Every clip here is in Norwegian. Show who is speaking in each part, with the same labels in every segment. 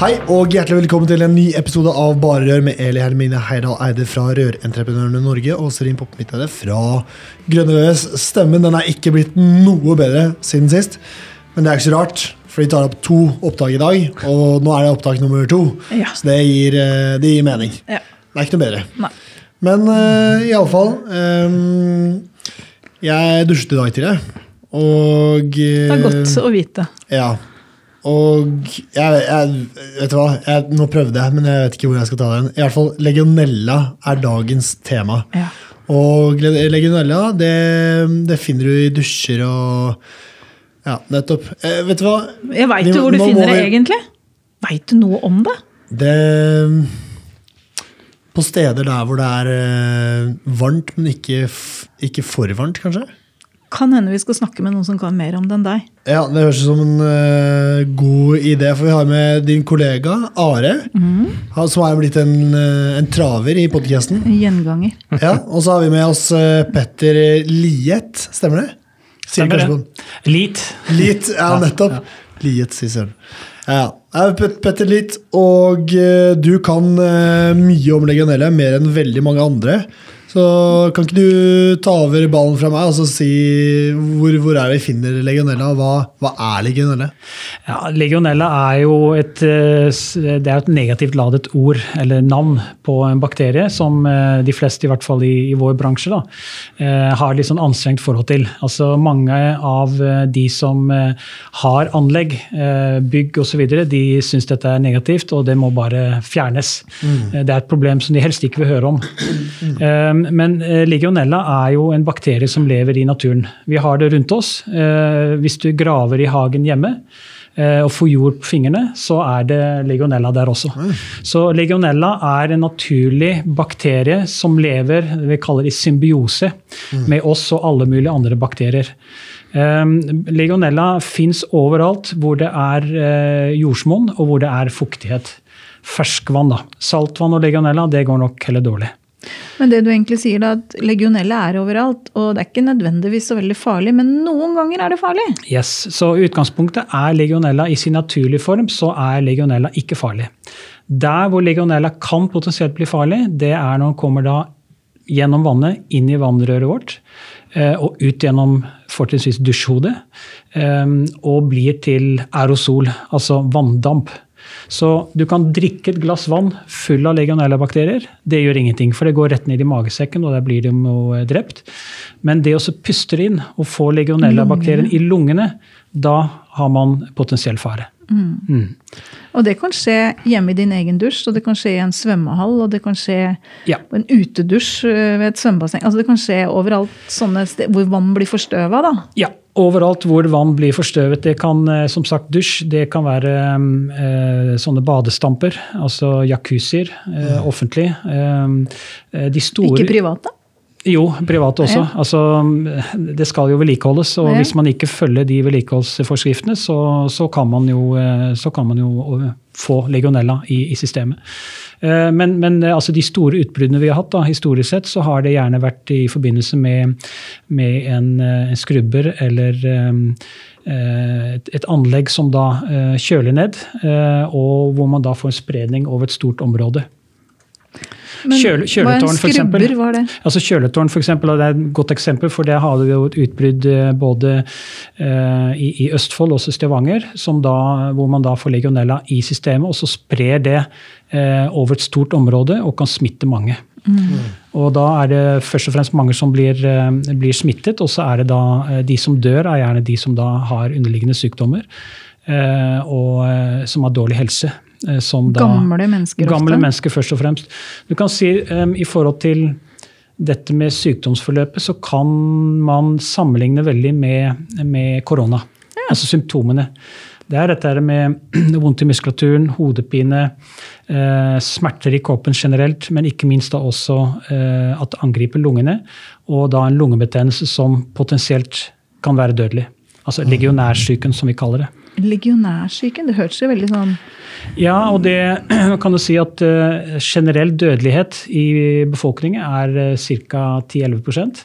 Speaker 1: Hei og hjertelig velkommen til en ny episode av Bare Rør med Eli Hermine Heidal Eide fra Rørentreprenørene Norge og Serin Poppmidtøyde fra Grønne VVS. Stemmen den er ikke blitt noe bedre siden sist, men det er ikke så rart. For de tar opp to opptak i dag, og nå er det opptak nummer to.
Speaker 2: Ja.
Speaker 1: Så det gir, eh, det gir mening.
Speaker 2: Ja.
Speaker 1: Det er ikke noe bedre.
Speaker 2: Nei.
Speaker 1: Men uh, iallfall um, Jeg dusjet i dag tidlig, og
Speaker 2: Det er godt å vite.
Speaker 1: ja. Og jeg, jeg Vet du hva, jeg, nå prøvde jeg, men jeg vet ikke hvor jeg skal ta den. I hvert fall legionella er dagens tema.
Speaker 2: Ja.
Speaker 1: Og legionella, det, det finner du i dusjer og Ja, nettopp. Eh, vet du hva?
Speaker 2: Jeg veit jo hvor du finner det,
Speaker 1: vi-
Speaker 2: egentlig. Veit du noe om det?
Speaker 1: Det På steder der hvor det er eh, varmt, men ikke, ikke for varmt, kanskje?
Speaker 2: Kan hende vi skal snakke med noen som kan mer om det enn deg.
Speaker 1: Ja, det høres ut som en uh, god idé, for vi har med din kollega Are. Mm. som er blitt en, eh, en traver i podkasten.
Speaker 2: Gjenganger.
Speaker 1: Ja, og så har vi med oss eh, Petter Liet, stemmer det? Sier
Speaker 3: Stemmer det. Liet.
Speaker 1: Liet, ja, nettopp. Liet, sier søren. Ja, ja. Petter Liet, og du kan mye om legionella, mer enn veldig mange andre. Så kan ikke du ta over ballen fra meg og så si hvor, hvor er det vi finner legionella? Hva, hva er legionella?
Speaker 3: Ja, legionella er jo et, eh, det er et negativt ladet ord, eller navn, på en bakterie som eh, de fleste, i hvert fall i, i vår bransje, da, eh, har litt sånn anstrengt forhold til. Altså Mange av de som har anlegg, bygg osv., de syns dette er negativt, og det må bare fjernes. Mm. Det er et problem som de helst ikke vil høre om. Eh, Men eh, legionella er jo en bakterie som lever i naturen. Vi har det rundt oss. Eh, Hvis du graver i hagen hjemme eh, og får jord på fingrene, så er det legionella der også. Så legionella er en naturlig bakterie som lever vi kaller det i symbiose med oss og alle mulige andre bakterier. Eh, Legionella fins overalt hvor det er jordsmonn og hvor det er fuktighet. Ferskvann, da. Saltvann og legionella det går nok heller dårlig.
Speaker 2: Men det du egentlig sier da, at legionella er overalt, og det er ikke nødvendigvis så veldig farlig, men noen ganger er det farlig.
Speaker 3: Yes, så Utgangspunktet er legionella i sin naturlige form, så er legionella ikke farlig. Der hvor legionella kan potensielt bli farlig, det er når den kommer da gjennom vannet, inn i vannrøret vårt, eh, og ut gjennom fortrinnsvis dusjhodet, eh, og blir til aerosol, altså vanndamp. Så du kan drikke et glass vann full av legionellabakterier. Det gjør ingenting, for det går rett ned i magesekken, og der blir de jo eh, drept. Men det å puste det inn og få legionellabakterien i lungene, da har man potensiell fare. Mm.
Speaker 2: Og det kan skje hjemme i din egen dusj, og det kan skje i en svømmehall, og det kan skje
Speaker 3: Ja.
Speaker 2: på en utedusj øh, ved et svømmebasseng. Altså det kan skje overalt sånne steder hvor vann blir forstøva, da.
Speaker 3: Ja, overalt hvor vann blir forstøvet. Det kan eh, som sagt dusj, det kan være eh, sånne badestamper, altså jacuzzier, eh, offentlig. Eh, de store
Speaker 2: Ikke private.
Speaker 3: Jo, private også.
Speaker 2: Ja.
Speaker 3: Altså, det skal jo vedlikeholdes, og
Speaker 2: Ja.
Speaker 3: hvis man ikke følger de vedlikeholdsforskriftene, så, så, kan man jo, eh, så kan man jo eh, få legionella i, i systemet. Eh, Men, men eh, altså de store utbruddene vi har hatt, da, historisk sett, så har det gjerne vært i forbindelse med, med en, eh, en skrubber eller et, et anlegg som da kjøler ned, og hvor man da får en spredning over et stort område.
Speaker 2: Men
Speaker 3: Kjøle- kjøletårn, for eksempel.
Speaker 2: var det?
Speaker 3: Altså Kjøletårn for eksempel, det er et godt eksempel, for det hadde vi jo et utbrudd eh, både eh, i, i Østfold, også Stavanger, som da, hvor man da får legionella i systemet, og så sprer det eh, over et stort område og kan smitte mange. Og da er det først og fremst mange som blir, blir smittet, og så er det da de som dør, er gjerne de som da har underliggende sykdommer. eh, Og som har dårlig helse. Eh, Som da,
Speaker 2: Gamle mennesker
Speaker 3: Gamle
Speaker 2: ofte.
Speaker 3: mennesker først og fremst. Du kan si um, i forhold til dette med sykdomsforløpet, så kan man sammenligne veldig med, med korona. Altså symptomene. Det er dette med vondt i muskulaturen, hodepine, eh, smerter i kroppen generelt, men ikke minst da også eh, at det angriper lungene. Og da en lungebetennelse som potensielt kan være dødelig. Altså legionærsyken, som vi kaller det.
Speaker 2: Legionærsyken, det hørtes jo veldig sånn
Speaker 3: Ja, og det kan du si at uh, generell dødelighet i befolkningen er uh, ca. 10-11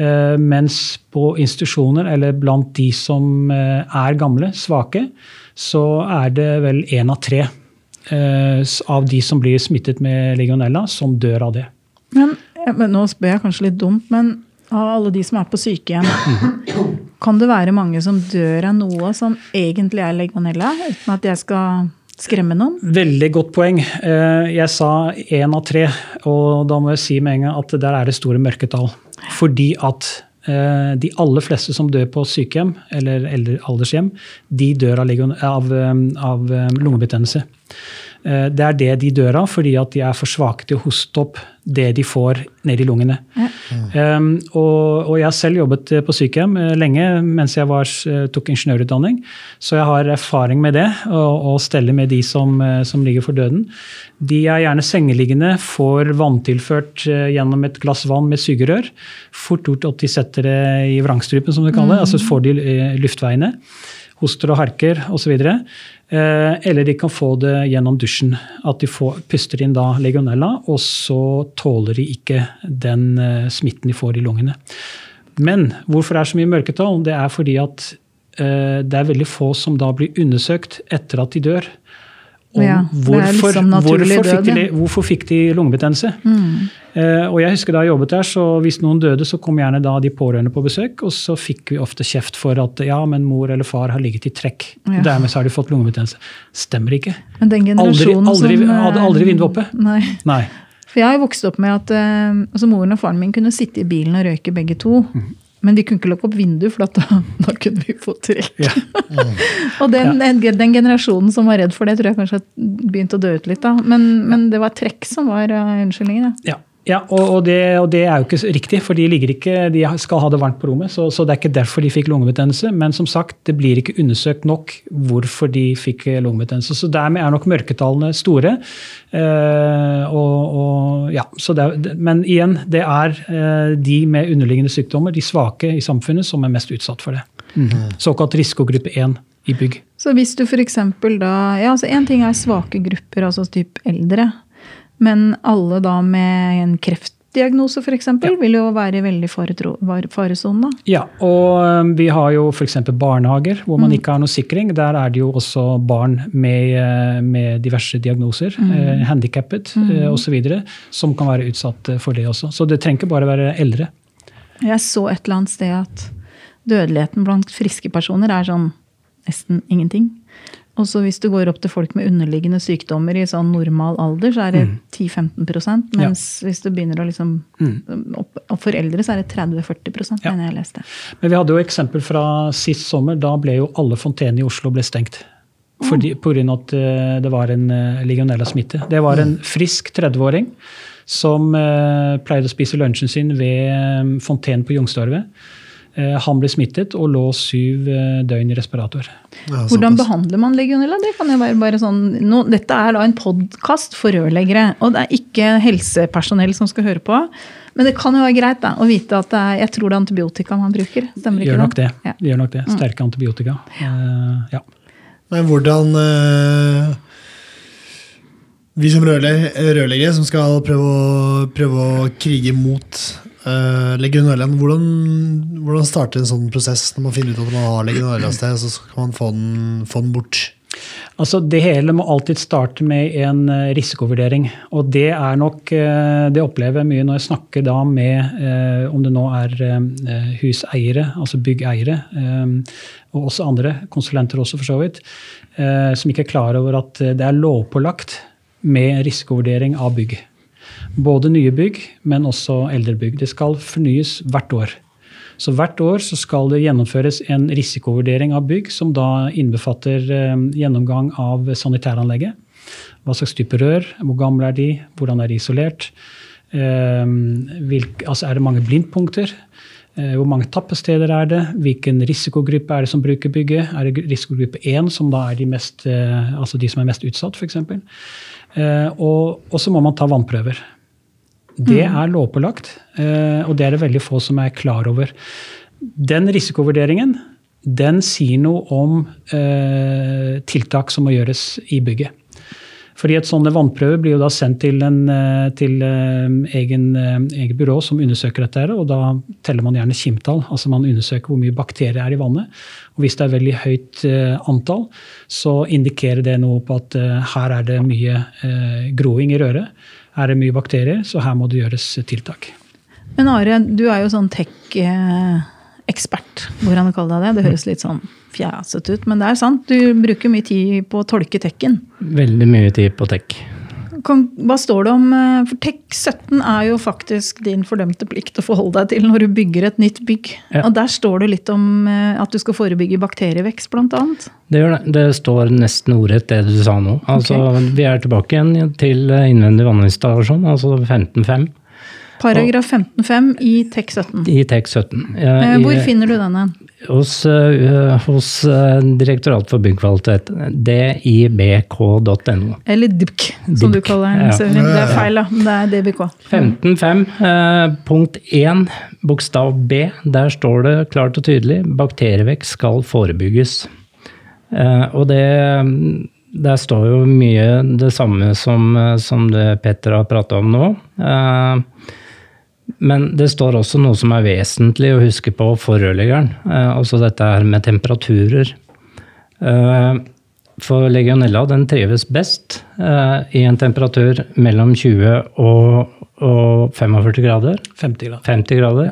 Speaker 3: uh, Mens på institusjoner, eller blant de som er gamle, svake, så er det vel én av tre av de som blir smittet med legionella, som dør av det.
Speaker 2: Men, men Nå spør jeg kanskje litt dumt, men av alle de som er på sykehjem, kan det være mange som dør av noe som egentlig er legionella, uten at jeg skal skremme noen?
Speaker 3: Veldig godt poeng. Eh, jeg sa én av tre, og da må jeg si med en gang at der er det store mørketall. Fordi at eh, de aller fleste som dør på sykehjem eller aldershjem, de dør av, av, eh, av lungebetennelse. Det er det de dør av fordi at de er for svake til å hoste opp det de får ned i lungene. Ja. Um, og, og, jeg har selv jobbet eh, på sykehjem uh, lenge mens jeg var, tok ingeniørutdanning. Så jeg har erfaring med det, å stelle med de som, som, ligger for døden. De er gjerne sengeliggende, får vanntilført gjennom et glass vann med sugerør. Fort gjort at de setter det i vrangstrupen, som de kaller det. Mm. Altså får de luftveiene hoster og harker osv. Eh, eller de kan få det gjennom dusjen. At de får, puster inn da legionella, og så tåler de ikke den eh, smitten de får i lungene. Men hvorfor er det så mye mørketall? Det er fordi at eh, det er veldig få som da blir undersøkt etter at de dør om ja, hvorfor, liksom hvorfor, fikk de, hvorfor, fikk de, lungebetennelse. Mm. Eh, og jeg husker Da jeg jobbet der, så hvis noen døde, så kom gjerne da de pårørende på besøk. Og så fikk vi ofte kjeft for at ja, men mor eller far har ligget i trekk. Ja. Dermed så har de fått lungebetennelse. Stemmer ikke.
Speaker 2: Men den aldri,
Speaker 3: aldri,
Speaker 2: som,
Speaker 3: hadde aldri vinduet oppe.
Speaker 2: Nei.
Speaker 3: nei.
Speaker 2: For jeg har vokst opp med at uh, altså moren og faren min kunne sitte i bilen og røyke begge to. Mm. Men vi kunne ikke lukke opp vinduet, for da, da, kunne vi få trekk. Ja. Mm. og den, ja. den, generasjonen som var redd for det, tror jeg kanskje begynte å dø ut litt. da. Men, men det var trekk som var uh, unnskyldningen.
Speaker 3: Ja. Ja, og, og, det, og, det, er jo ikke riktig, for de, ikke, de skal ha det varmt på rommet. Så, så, det er ikke derfor de fikk lungebetennelse. Men som sagt, det blir ikke undersøkt nok hvorfor de fikk lungebetennelse. Så dermed er nok mørketallene store. Eh, og, og, ja, er, men igjen, det er eh, de med underliggende sykdommer, de svake i samfunnet, som er mest utsatt for det. Mm. Såkalt risikogruppe 1 i bygg.
Speaker 2: Så hvis du f.eks. da ja, altså Én ting er svake grupper, altså typ eldre. Men alle da med en kreftdiagnose f.eks. Ja. vil jo være veldig faresonen.
Speaker 3: Ja, og um, vi har jo f.eks. barnehager hvor man mm. ikke har noe sikring. Der er det jo også barn med, uh, med diverse diagnoser, mm. eh, handikappet mm. eh, osv., som kan være utsatt for det også. Så det trenger ikke bare være eldre.
Speaker 2: Jeg så et eller annet sted at dødeligheten blant friske personer er sånn nesten ingenting. Og så hvis du går opp til folk med underliggende sykdommer i sånn normal alder, så er det mm. 10-15 Mens ja. hvis du begynner å liksom opp, opp, For eldre så er det 30-40 ja. mener jeg leste.
Speaker 3: Men vi hadde jo eksempel fra sist sommer. Da ble jo alle fontenene i Oslo ble stengt. Fordi, på grunn av at eh, det var en eh, legionella-smitte. Det var en frisk 30-åring som uh, pleide å spise lunsjen sin ved fontenen på Youngstorget. Eh, han ble smittet og lå syv eh, døgn i respirator.
Speaker 2: Ja, Hvordan behandler man legionella? Det kan jo være bare sånn, no, dette er da en podkast for rørleggere, og det er ikke helsepersonell som skal høre på. Men det kan jo være greit da, å vite at er, jeg tror det er antibiotika man bruker. Stemmer
Speaker 3: ikke Gjør nok det. Ja. Gjør nok det. Mm. Sterke antibiotika. Ja. Uh, ja.
Speaker 4: Men hvordan uh, Vi som rørleggere som skal prøve å, prøve å krige mot Uh, legionella, hvordan, hvordan starter en sånn prosess når man finner ut at man har legionella et sted, så kan man få den, få den bort?
Speaker 3: Altså, det hele må alltid starte med en eh, risikovurdering. Og det er nok eh, Det opplever jeg mye når jeg snakker da med om det nå er huseiere, altså byggeiere, og også andre, konsulenter også for så vidt, som ikke er klar over at det er lovpålagt med risikovurdering av bygg. Både nye bygg, men også eldre bygg. Det skal fornyes hvert år. Så hvert år så skal det gjennomføres en risikovurdering av bygg, som da innbefatter eh, gjennomgang av sanitæranlegget. Hva slags type rør, hvor gamle er de, hvordan er de isolert. Hvilke, altså er det mange blindpunkter? Eh, hvor mange tappesteder er det? Hvilken risikogruppe er det som bruker bygget? Er det risikogruppe 1, som da er de, mest, eh, altså de som er mest utsatt, f.eks.? Eh, og, og så må man ta vannprøver. Det er lovpålagt, og det er det veldig få som er klar over. Den risikovurderingen den sier noe om eh, tiltak som må gjøres i bygget. Fordi et sånne vannprøver blir jo da sendt til, en, eh, til eh, egen, eh, eget byrå som undersøker dette, og da teller man gjerne kimtall. Altså man undersøker hvor mye bakterier er i vannet. Og hvis det er veldig høyt antall, så indikerer det noe på at her er det mye groing i røret. Her er det mye bakterier, så her må det gjøres tiltak.
Speaker 2: Men Are, du er jo sånn tech-ekspert, går an å kalle deg det? Det høres litt sånn fjasete ut, men det er sant. Du bruker mye tid på å tolke tekken.
Speaker 5: Veldig mye tid på
Speaker 2: tek. Hva står det om eh, For TEK 17 er jo faktisk din fordømte plikt å forholde deg til når du bygger et nytt bygg.
Speaker 5: Ja.
Speaker 2: Og der står det litt om eh, at du skal forebygge bakterievekst, annet.
Speaker 5: Det, gjør det. det står nesten ordrett det du sa nå. Altså, Vi er tilbake igjen til innvendig vanninstallasjon, altså 15.5
Speaker 2: Paragraf 15-5 i TEK 17.
Speaker 5: i TEK 17.
Speaker 2: Eh, Hvor finner du den hen?
Speaker 5: Hos, eh, hos eh, Direktoratet for byggkvalitet, dibk.no.
Speaker 2: Eller DIBK, som du kaller den.
Speaker 5: ja.
Speaker 2: Det er feil, da. Det er DBK.
Speaker 5: 15.5, eh, punkt 1, bokstav B. Der står det klart og tydelig bakterievekst skal forebygges. Eh, og det Der står jo mye det samme som, eh, som det Petter har prata om nå. Eh, men det står også noe som er vesentlig å huske på for rørleggeren. Eh, altså dette her med temperaturer. Eh, for legionella den trives best eh, i en temperatur mellom 20 og, og 45 grader.
Speaker 3: 50 grader.
Speaker 5: 50 grader.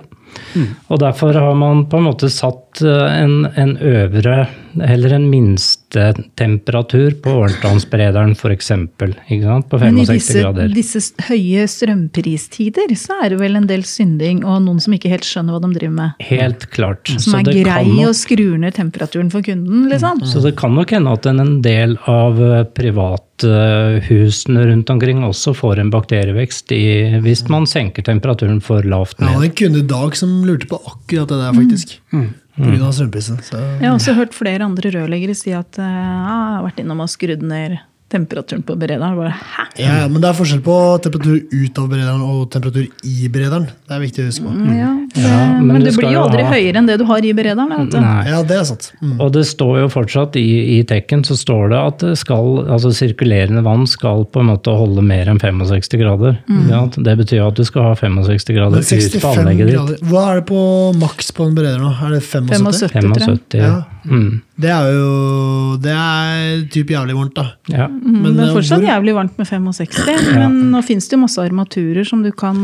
Speaker 5: Og derfor har man på en måte satt eh, en, en øvre, eller en minstetemperatur på årstallsberederen f.eks. På
Speaker 2: Men i
Speaker 5: 65
Speaker 2: disse,
Speaker 5: grader.
Speaker 2: disse høye strømpristider så er det vel en del synding og noen som ikke helt skjønner hva de driver med.
Speaker 5: Helt klart.
Speaker 2: Som
Speaker 5: Så
Speaker 2: er
Speaker 5: det
Speaker 2: grei
Speaker 5: kan nok-
Speaker 2: å skru ned temperaturen for kunden, liksom.
Speaker 5: Så det kan nok hende at en del av eh, privathusene rundt omkring også får en bakterievekst i, hvis man senker temperaturen for lavt
Speaker 4: Jeg
Speaker 5: Det
Speaker 4: hadde en kunde i dag som lurte på akkurat det der, faktisk. På av strømprisen.
Speaker 2: Jeg har også hørt flere andre rørleggere si at eh, ah, jeg har vært innom og skrudd ned temperaturen på berederen. Bare, Hæ?
Speaker 4: Ja, ja, men det er forskjell på temperatur ut av berederen og temperatur i berederen. Det er viktig å huske på.
Speaker 2: Ja, det,
Speaker 5: Ja, men
Speaker 2: men, det blir jo aldri
Speaker 5: ha-
Speaker 2: høyere enn det du har i berederen. Vet du.
Speaker 4: Ja, det er sant. Mm.
Speaker 5: Og det står jo fortsatt i, i tekken så står det at det skal, altså sirkulerende vann skal på en måte holde mer enn 65 grader. Ja, det betyr at du skal ha 65 grader ut på
Speaker 4: 65
Speaker 5: anlegget ditt.
Speaker 4: grader. Hva er det på maks på en bereder nå? Er det 75?
Speaker 2: 75,
Speaker 5: 75.
Speaker 4: Ja.
Speaker 5: Mm,
Speaker 4: Det er jo Det er typ jævlig varmt, da.
Speaker 5: ja.
Speaker 2: Mm,
Speaker 4: Men,
Speaker 2: det er
Speaker 4: eh,
Speaker 2: fortsatt
Speaker 4: hvor-
Speaker 2: jævlig varmt med 65, men nå finnes det jo masse armaturer som du kan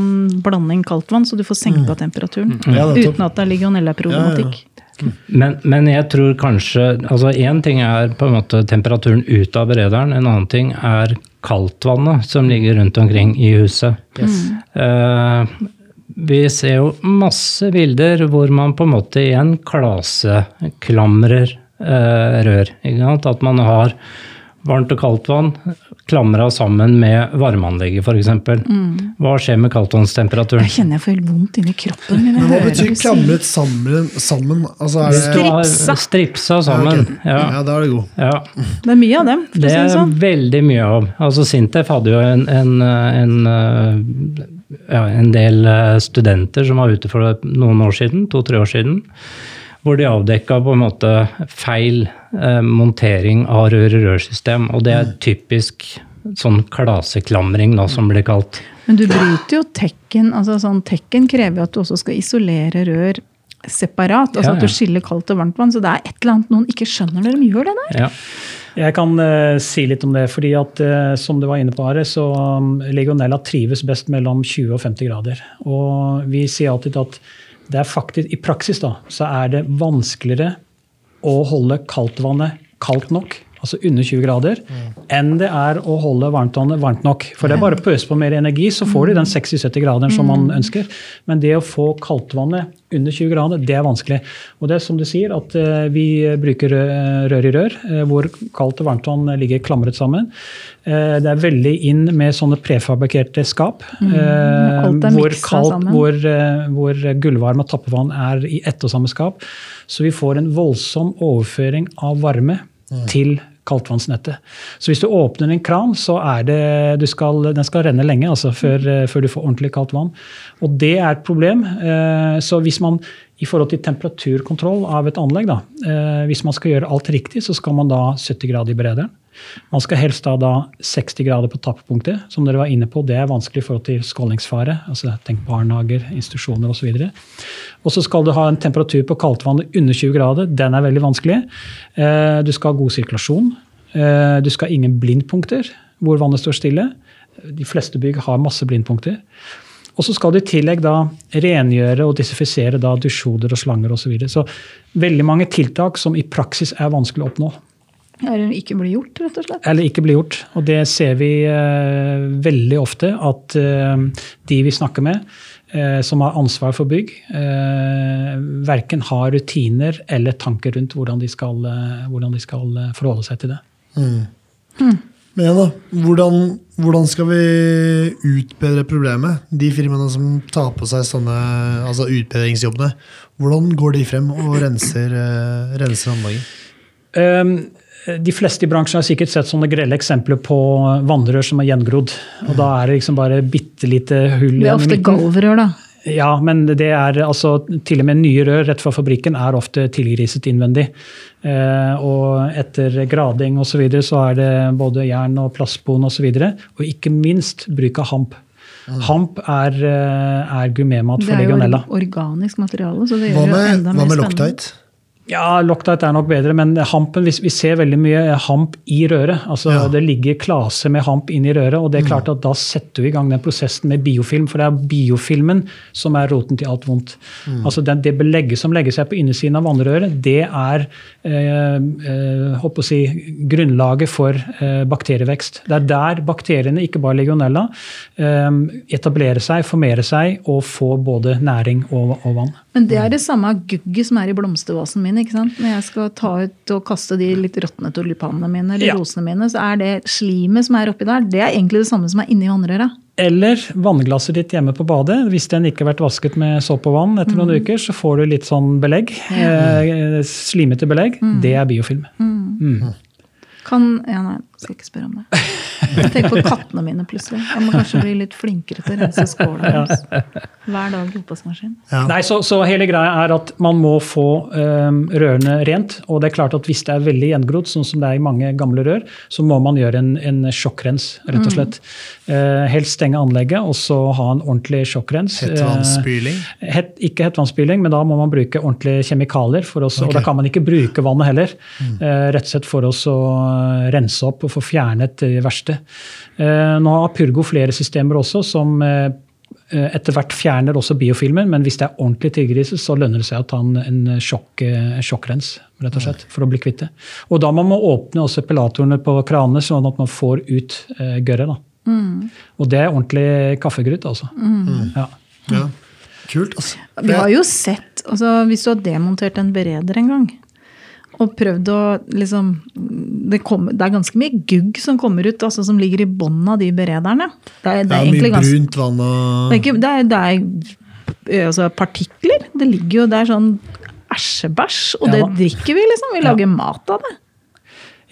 Speaker 2: blande inn kaldt vann, så du får senka temperaturen.
Speaker 4: Ja.
Speaker 2: Uten at det er legionella-problematikk.
Speaker 5: Men, men jeg tror kanskje altså Én ting er på en måte temperaturen ut av berederen, en annen ting er kaldtvannet som ligger rundt omkring i huset. Eh, vi ser jo masse bilder hvor man på en måte igjen klaseklamrer eh, rør. Ikke sant? At man har varmt og kaldt vann klamra sammen med varmeanlegget f.eks.
Speaker 2: Mm.
Speaker 5: Hva skjer med kaldtvannstemperaturen?
Speaker 2: Jeg kjenner jeg får helt vondt inni kroppen min.
Speaker 4: Men hva betyr klamret sammen? sammen? Altså, er det,
Speaker 2: Stripsa.
Speaker 5: stripsa sammen.
Speaker 4: Ja, okay.
Speaker 5: Ja,
Speaker 4: ja, da er det god.
Speaker 5: ja.
Speaker 2: Det er mye av dem, for
Speaker 5: Det
Speaker 2: å si
Speaker 5: er
Speaker 2: det sånn.
Speaker 5: veldig mye av. Altså Sintef hadde jo en, en, en, eh, ja, en del eh, studenter som var ute for det noen år siden, to-tre år siden, hvor de avdekka på en måte feil eh, montering av rør-i-rør-system. Og det er typisk sånn klaseklamring, da, som blir kalt.
Speaker 2: Men du bryter jo tekken. altså sånn Tekken krever jo at du også skal isolere rør separat. altså
Speaker 5: Ja,
Speaker 2: At du skiller kaldt og varmt vann. Så det er et eller annet noen ikke skjønner når de gjør det der.
Speaker 5: Ja.
Speaker 3: Jeg kan uh, si litt om det. fordi at uh, Som du var inne på, Are, så um, legionella trives best mellom 20 og 50 grader. Og vi sier alltid at det er faktisk, i praksis da, så er det vanskeligere å holde kaldtvannet kaldt nok. Altså under 20 grader, enn det er å holde varmtvannet varmt nok. For det er bare å pøse på mer energi, så får du den 60-70 graderen som man ønsker. Men det å få kaldtvannet under 20 grader, det er vanskelig. Og det er som du sier, at eh, vi bruker rør i rør, eh, hvor kaldt og varmtvann ligger klamret sammen. Eh, Det er veldig inn med sånne prefabrikerte skap.
Speaker 2: Mm,
Speaker 3: hvor, kaldt, hvor, eh, hvor gullvarme og tappevann er i ett og samme skap. Så vi får en voldsom overføring av varme til kaldtvannsnettet. Så hvis du åpner en kran, så er det du skal, Den skal renne lenge altså før, eh, før du får ordentlig kaldt vann. Og det er et problem. Eh, Så hvis man i forhold til temperaturkontroll av et anlegg, da, eh, hvis man skal gjøre alt riktig, så skal man da 70 grader i berederen. Man skal helst ha da 60 grader på tappepunktet. Som dere var inne på, det er vanskelig i forhold til skålingsfare. altså Tenk barnehager, institusjoner osv. Og så skal du ha en temperatur på kaldtvannet under 20 grader. Den er veldig vanskelig. Eh, Du skal ha god sirkulasjon. Eh, Du skal ha ingen blindpunkter hvor vannet står stille. De fleste bygg har masse blindpunkter. Og så skal du i tillegg da rengjøre og desinfisere dusjhoder og slanger osv. Så, videre. så veldig mange tiltak som i praksis er vanskelig å oppnå.
Speaker 2: Eller ikke blir gjort, rett og slett.
Speaker 3: Eller ikke blir gjort. Og det ser vi eh, veldig ofte, at eh, de vi snakker med, eh, som har ansvar for bygg, eh, verken har rutiner eller tanker rundt hvordan de skal, eh, hvordan de skal eh, forholde seg til det.
Speaker 1: Men igjen da, hvordan, hvordan skal vi utbedre problemet? De firmaene som tar på seg sånne altså utbedringsjobbene, hvordan går de frem og renser, uh, renser anlegget?
Speaker 3: Um, de fleste i bransjen har sikkert sett sånne grelle eksempler på vannrør som er gjengrodd. Og da er det liksom bare bitte lite hull
Speaker 2: Det er ofte golvrør, da.
Speaker 3: Ja, men det er altså til og med nye rør rett fra fabrikken er ofte tilgriset innvendig. Eh, og etter grading osv. Så, videre, så er det både jern og plastbon osv. Og, så og ikke minst bruk av hamp. Hamp er, eh, er gourmetmat
Speaker 2: Det
Speaker 3: for
Speaker 2: er jo
Speaker 3: legionella.
Speaker 2: organisk materiale, så det gjør det enda mer spennende. hva med.
Speaker 1: Loctite?
Speaker 3: Ja, Loctite er nok bedre, men hampen, vi, vi ser veldig mye hamp i røret. Altså,
Speaker 1: Ja.
Speaker 3: Det ligger klaser med hamp inn i røret, og det er klart at da setter vi i gang den prosessen med biofilm. For det er biofilmen som er roten til alt vondt. Altså den, Det belegget som legger seg på innersiden av vannrøret, det er eh, eh, si, grunnlaget for eh, bakterievekst. Det er der bakteriene, ikke bare legionella, eh, etablerer seg, formerer seg og får både næring og, og vann.
Speaker 2: Men det er det samme gugget som er i blomstervasen min. ikke sant? Når jeg skal ta ut og kaste de litt råtne tulipanene mine, eller
Speaker 3: Ja.
Speaker 2: rosene mine, så er det slimet som er oppi der, det er egentlig det samme som er inni vannrøra.
Speaker 3: Eller vannglasset ditt hjemme på badet. Hvis den ikke har vært vasket med såpe og vann etter noen uker, så får du litt sånn belegg. Eh, slimete belegg. Det er biofilm.
Speaker 2: Kan Ja, nei, skal ikke spørre om det. Tenk på kattene mine plutselig. Jeg må kanskje bli litt flinkere til å rense skåla deres. Hver dag i oppvaskmaskin.
Speaker 1: Ja.
Speaker 3: Nei, så, så hele greia er at man må få um, rørene rent. Og det er klart at hvis det er veldig gjengrodd, sånn som det er i mange gamle rør, så må man gjøre en, en sjokkrens, rett og slett. Eh, helst stenge anlegget, og så ha en ordentlig sjokkrens.
Speaker 1: Hettvannspyling?
Speaker 3: Uh, het, ikke hettvannspyling, men da må man bruke ordentlige kjemikalier. For oss, Og da kan man ikke bruke vannet heller. Eh, rett og slett for oss å rense opp og få fjernet det verste. Eh, nå har Purgo flere systemer også som eh, etter hvert fjerner også biofilmen, men hvis det er ordentlig tilgriset, så lønner det seg å ta en, en sjokk, en sjokkrens rett og slett, for å bli kvitt det. Og da må man åpne også pelatorene på kranene, sånn at man får ut eh, gørret. Mm. Og det er ordentlig kaffegryt, altså. Ja.
Speaker 1: Ja. Kult, altså.
Speaker 2: Vi har jo sett altså Hvis du har demontert en bereder en gang, og prøvd å liksom det, kom, det er ganske mye gugg som kommer ut, altså som ligger i bunnen av de berederne. Det er, det
Speaker 1: Det
Speaker 2: er
Speaker 1: er mye
Speaker 2: ganske
Speaker 1: brunt vann og
Speaker 2: Det er, ikke, det er, det er altså partikler. Det ligger jo Det er sånn æsjebæsj, og
Speaker 3: Ja
Speaker 2: det drikker vi, liksom. Vi lager mat av det.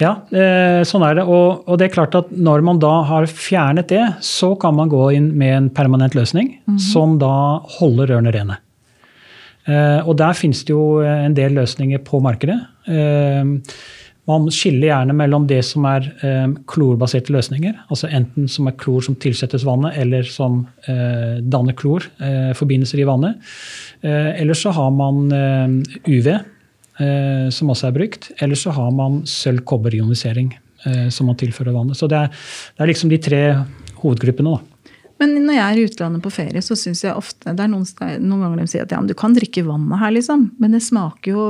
Speaker 3: Ja, eh, sånn er det. Og, og det er klart at når man da har fjernet det, så kan man gå inn med en permanent løsning som da holder rørene rene. Eh, og der finnes det jo en del løsninger på markedet. Eh, man skiller gjerne mellom det som er eh, klorbaserte løsninger, altså enten som er klor som tilsettes vannet, eller som eh, danner klor, eh, forbindelser i vannet. Eh, eller så har man eh, UV, som også er brukt. Eller så har man sølv-kobber-ionisering, som man tilfører vannet. Så det er, det er liksom de tre hovedgruppene. da.
Speaker 2: Men når jeg er i utlandet på ferie, så syns jeg ofte Det er noen, noen ganger de sier at ja, men du kan drikke vannet her, liksom. Men det smaker jo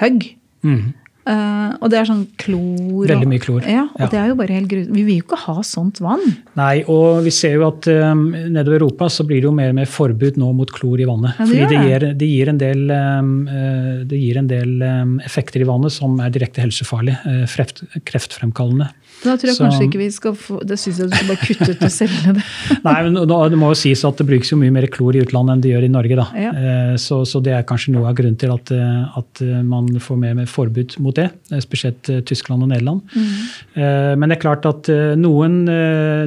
Speaker 2: høgg.
Speaker 3: Mhm.
Speaker 2: Uh, og det er sånn klor.
Speaker 3: Veldig mye klor.
Speaker 2: Ja, og
Speaker 3: Ja.
Speaker 2: det er jo bare helt grusomt. Vi vil jo ikke ha sånt vann.
Speaker 3: Nei, og vi ser jo at um, nedover Europa så blir det jo mer og mer forbud nå mot klor i vannet.
Speaker 2: Ja, det
Speaker 3: fordi det
Speaker 2: det.
Speaker 3: gir, det gir en del, um, uh, det gir en del um, effekter i vannet som er direkte helsefarlige. Uh, Kreft, kreftfremkallende.
Speaker 2: Da tror jeg
Speaker 3: Så-
Speaker 2: kanskje ikke vi skal få Det syns jeg du skal bare kutte ut og selge det.
Speaker 3: Nei, men nå- Det må jo sies at det brukes jo mye mer klor i utlandet enn det gjør i Norge. da.
Speaker 2: Ja.
Speaker 3: Eh, Så, så det er kanskje noe av grunnen til at, eh, at eh, man får mer med forbud mot det. Spesielt Tyskland og Nederland. Mm. Men det er klart at noen,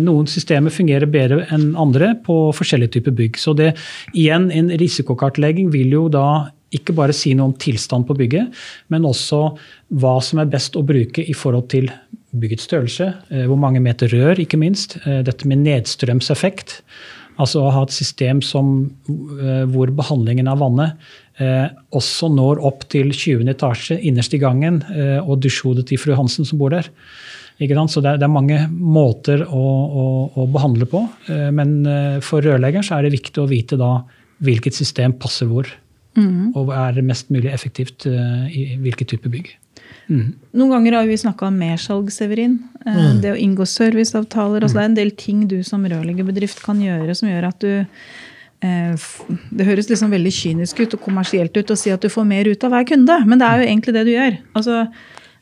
Speaker 3: noen systemer fungerer bedre enn andre på forskjellige typer bygg. Så det, igjen, en risikokartlegging vil jo da ikke bare si noe om tilstand på bygget, men også hva som er best å bruke i forhold til byggets størrelse, eh, hvor mange meter rør, ikke minst. eh, Dette med nedstrømseffekt. Altså å ha et system som, eh, hvor behandlingen av vannet eh, også når opp til 20. etasje innerst i gangen, eh, og dusjhodet til fru Hansen som bor der. Så det er, det er mange måter å, å, å behandle på. eh, Men for rørleggeren så er det viktig å vite da hvilket system passer hvor. Og er mest mulig effektivt i hvilken type bygg.
Speaker 2: Noen ganger har vi snakka om mersalg, Severin. Mm. Det å inngå serviceavtaler. Altså det er en del ting du som rørleggerbedrift kan gjøre som gjør at du eh, Det høres liksom veldig kynisk ut og kommersielt ut å si at du får mer ut av hver kunde, men det er jo egentlig det du gjør. Altså,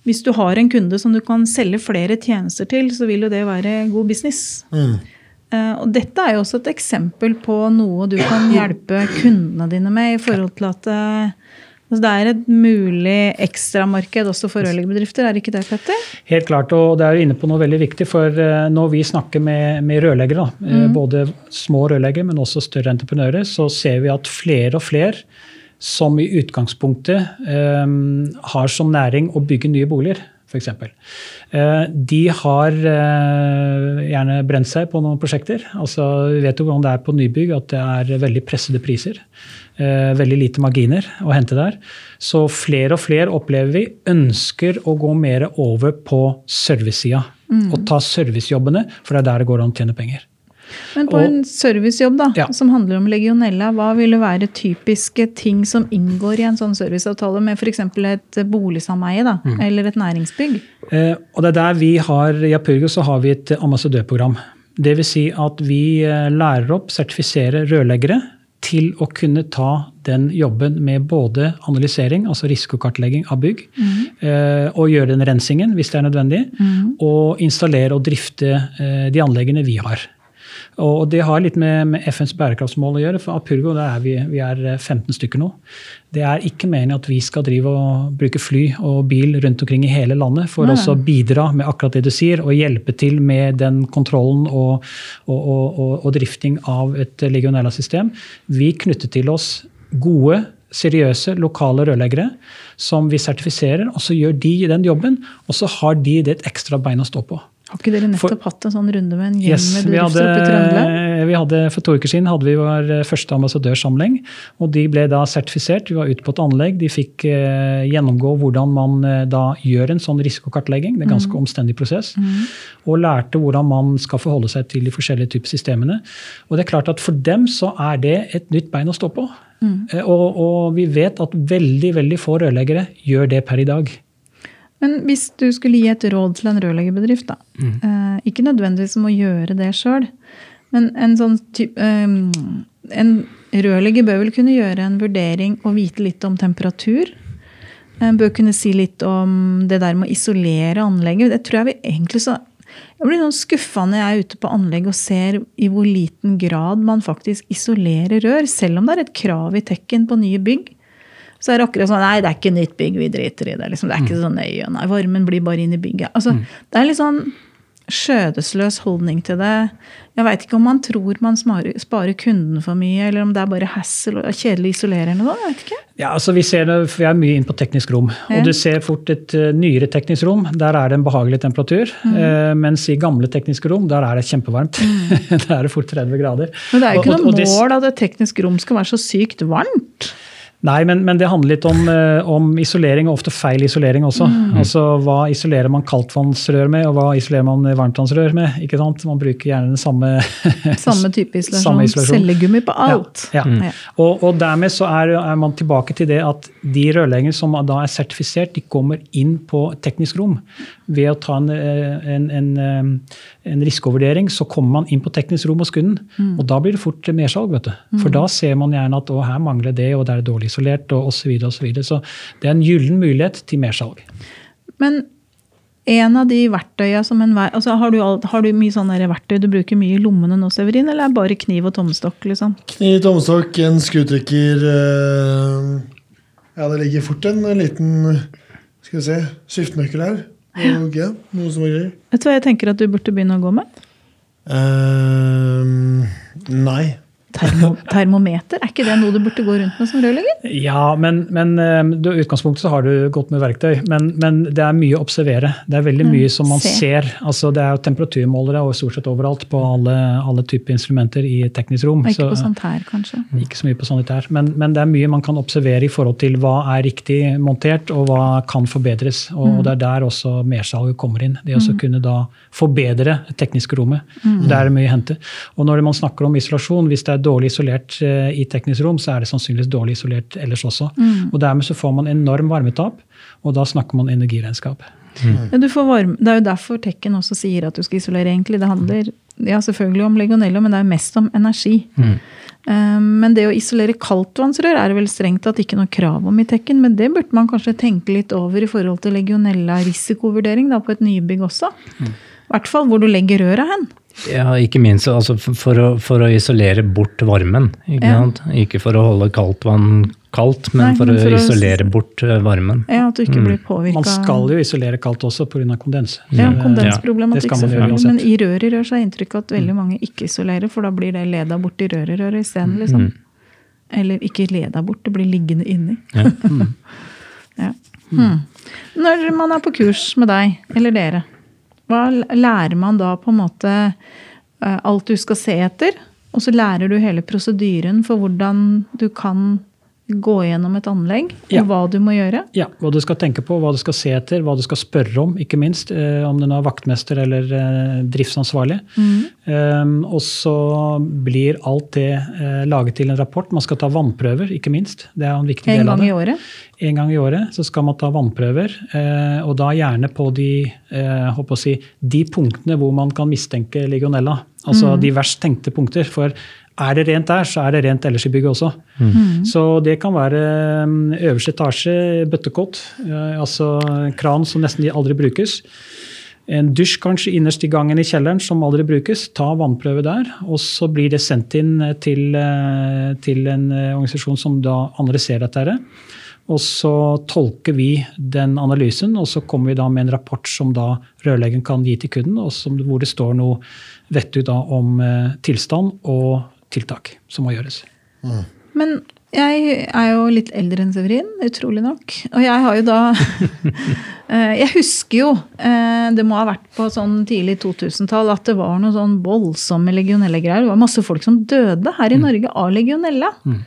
Speaker 2: hvis du har en kunde som du kan selge flere tjenester til, så vil jo det være god business. Eh, Og dette er jo også et eksempel på noe du kan hjelpe kundene dine med i forhold til at eh, altså det er et mulig ekstramarked også for rørleggerbedrifter, er det ikke det, Petter?
Speaker 3: Helt klart, og det er jo inne på noe veldig viktig. For eh, når vi snakker med, med rørleggere, eh, både små rørleggere, men også større entreprenører, så ser vi at flere og flere som i utgangspunktet um, har som næring å bygge nye boliger, f.eks. Eh, de har eh, gjerne brent seg på noen prosjekter. Altså, vi vet jo hvordan det er på nybygg, at det er veldig pressede priser. Eh, veldig lite marginer å hente der. Så flere og flere opplever vi ønsker å gå mer over på servicesida. Og ta servicejobbene, for det er der det går an å tjene penger.
Speaker 2: Men på
Speaker 3: Og-
Speaker 2: en servicejobb da,
Speaker 3: Ja.
Speaker 2: som handler om legionella, hva ville være typiske ting som inngår i en sånn serviceavtale med f.eks. et boligsameie da,
Speaker 3: Mm.
Speaker 2: eller et næringsbygg?
Speaker 3: Eh, og det er der vi har, I Apurgo så har vi et ambassadørprogram. Det vil si at vi eh, lærer opp, sertifiserer rørleggere til å kunne ta den jobben med både analysering, altså risikokartlegging av bygg, eh, og gjøre den rensingen hvis det er nødvendig, og installere og drifte eh, de anleggene vi har. Og det har litt med, med FNs bærekraftsmål å gjøre. For Apurgo der er vi, vi er eh, 15 stykker nå. Det er ikke meningen at vi skal drive og bruke fly og bil rundt omkring i hele landet for
Speaker 2: Nei.
Speaker 3: å bidra med akkurat det du sier, og hjelpe til med den kontrollen og, og, og, og, og drifting av et legionella-system. Vi knytter til oss gode, seriøse, lokale rørleggere som vi sertifiserer, og så gjør de den jobben, og så har de det et ekstra bein å stå på.
Speaker 2: Har ikke dere
Speaker 3: For-
Speaker 2: nettopp hatt en sånn runde med en gjeng
Speaker 3: Yes,
Speaker 2: med bedrifter oppe i Trøndelag?
Speaker 3: vi hadde, For to uker siden hadde vi vår eh, første ambassadørsamling. og De ble da sertifisert. Vi var ute på et anlegg. De fikk eh, gjennomgå hvordan man eh, da gjør en sånn risikokartlegging. Det er en ganske omstendig prosess. Og lærte hvordan man skal forholde seg til de forskjellige typer systemene. Og det er klart at For dem så er det et nytt bein å stå på. Eh, og, og vi vet at veldig veldig få rørleggere gjør det per i dag.
Speaker 2: Men hvis du skulle gi et råd til en rørleggerbedrift, da.
Speaker 3: Mm.
Speaker 2: Eh, ikke nødvendigvis om å gjøre det sjøl, men en sånn type eh, En rørlegger bør vel kunne gjøre en vurdering og vite litt om temperatur. En bør kunne si litt om det der med å isolere anlegget. Det tror jeg vi egentlig så Jeg blir sånn skuffa når jeg er ute på anlegg og ser i hvor liten grad man faktisk isolerer rør, selv om det er et krav i tekken på nye bygg. Så er det akkurat sånn Nei, det er ikke nytt bygg, vi driter i det. Liksom. Det er ikke så nøye. Nei, varmen blir bare inn i bygget. Altså, Det er litt sånn skjødesløs holdning til det. Jeg veit ikke om man tror man sparer, kunden for mye, eller om det er bare hassle og kjedelig isolerende. Da, jeg vet ikke.
Speaker 3: Ja, altså Vi ser det, for er mye inn på teknisk rom.
Speaker 2: Ja.
Speaker 3: Og du ser fort et eh, nyere teknisk rom. Der er det en behagelig temperatur.
Speaker 2: Mm.
Speaker 3: eh, mens i gamle tekniske rom, der er det kjempevarmt. der er det fort 30 grader.
Speaker 2: Men det er jo ikke
Speaker 3: Og-
Speaker 2: noe
Speaker 3: og
Speaker 2: mål at et teknisk rom skal være så sykt varmt.
Speaker 3: Nei, men, men, det handler litt om, eh, om, isolering, og ofte feil isolering også. Mm. Altså Hva isolerer man kaldtvannsrør med, og hva isolerer man varmtvannsrør med? ikke sant? Man bruker gjerne den samme
Speaker 2: Samme type isolasjon. Samme isolasjon. Cellegummi på alt.
Speaker 3: Ja, ja. Mm. Og, og, dermed så er, er, man tilbake til det at de rørleggerne som da er sertifisert, de kommer inn på teknisk rom. Ved å ta en, eh, en, en, eh, en risikovurdering, så kommer man inn på teknisk rom hos kunden. Mm. Og da blir det fort mersalg. vet du. For mm. da ser man gjerne at å, her mangler det, og det er dårlig isolert og osv. Så, så, videre. så det er en gyllen mulighet til mersalg.
Speaker 2: Men en av de verktøya som en altså har, du, har du mye sånne verktøy du bruker mye i lommene nå, Severin, eller er det bare kniv og tommestokk? liksom?
Speaker 1: Kniv, tommestokk, en skrutrekker øh, Ja, det ligger fort en, en liten skal vi se, skiftenøkkel her. Og, ja, noe som er greier.
Speaker 2: Vet du hva jeg tenker at du burde begynne å gå med?
Speaker 1: Uh, nei.
Speaker 2: Termo, termometer, er ikke det noe du burde gå rundt med som rørlegger?
Speaker 3: Ja, men, men i utgangspunktet så har du godt med verktøy. Men, men, det er mye å observere. Det er veldig mye som man Se. ser. Altså, det er jo temperaturmålere og stort sett overalt på alle, alle typer instrumenter i teknisk rom.
Speaker 2: Og ikke så, på sanitær, kanskje?
Speaker 3: Ikke så mye på sanitær. Men, men, det er mye man kan observere i forhold til hva er riktig montert, og hva kan forbedres. Og, mm. og det er der også mersalget kommer inn. Det å mm. kunne da forbedre tekniske rommet. Mm. Der er det mye å hente. Og når man snakker om isolasjon, hvis det er dårlig isolert eh, i teknisk rom, så er det sannsynligvis dårlig isolert ellers også. Mm. Og Dermed så får man enorm varmetap, og da snakker man energiregnskap.
Speaker 2: Mm. Ja, varme, det er jo derfor Tekken også sier at du skal isolere. egentlig. Det handler ja, selvfølgelig om legionella, men det er mest om energi. Mm. Um, men det å isolere kaldtvannsrør er det vel strengt tatt ikke noe krav om i Tekken. Men det burde man kanskje tenke litt over i forhold til legionella-risikovurdering på et nybygg også. Mm. I hvert fall hvor du legger røra hen.
Speaker 5: Ja, ikke minst altså for, å, for, å, isolere bort varmen. Ikke, ja. ikke for å holde kaldt vann kaldt, men Nei, for, men for å isolere å, bort eh, varmen.
Speaker 2: Ja, at du ikke mm. blir påvirka.
Speaker 3: Man skal jo isolere kaldt også pga. kondens.
Speaker 2: Ja, kondensproblematikk selvfølgelig. Men i rør i rør så er inntrykket inntrykk at veldig mange ikke isolerer, for da blir det leda bort i rør i rør isteden. Liksom. Mm. Eller ikke leda bort, det blir liggende inni. Ja. Mm. ja. Hmm. Når man er på kurs med deg, eller dere, hva lærer man da på en måte eh, alt du skal se etter? Og så lærer du hele prosedyren for hvordan du kan gå gjennom et anlegg, og ja. hva du må gjøre?
Speaker 3: Ja, hva du skal tenke på, hva du skal se etter, hva du skal spørre om, ikke minst. Eh, om det er vaktmester eller eh, driftsansvarlig. Mm. Eh, og så blir alt det eh, laget til en rapport. Man skal ta vannprøver, ikke minst. Det er en viktig en del av det.
Speaker 2: En gang i året?
Speaker 3: En gang i året så skal man ta vannprøver, eh, og da gjerne på de, eh, si, de punktene hvor man kan mistenke legionella. Altså mm. de verst tenkte punkter. For er det rent der, så er det rent ellers i bygget også. Mm. Så det kan være mm, øverste etasje, bøttekott, eh, altså kran som nesten aldri brukes. En dusj kanskje innerst i gangen i kjelleren som aldri brukes. Ta vannprøve der. Og så blir det sendt inn til, til en organisasjon som da analyserer dette. Og så tolker vi den analysen, og så kommer vi da med en rapport som da rørleggeren kan gi til kunden, og som, hvor det står noe vettug om eh, tilstand og tiltak som må gjøres.
Speaker 2: Mm. Men jeg er jo litt eldre enn Severin, utrolig nok. Og jeg har jo da eh, Jeg husker jo, eh, det må ha vært på sånn tidlig 2000-tall, at det var noen sånn voldsomme legionellegreier. Det var masse folk som døde her i mm. Norge av legionella. Mm.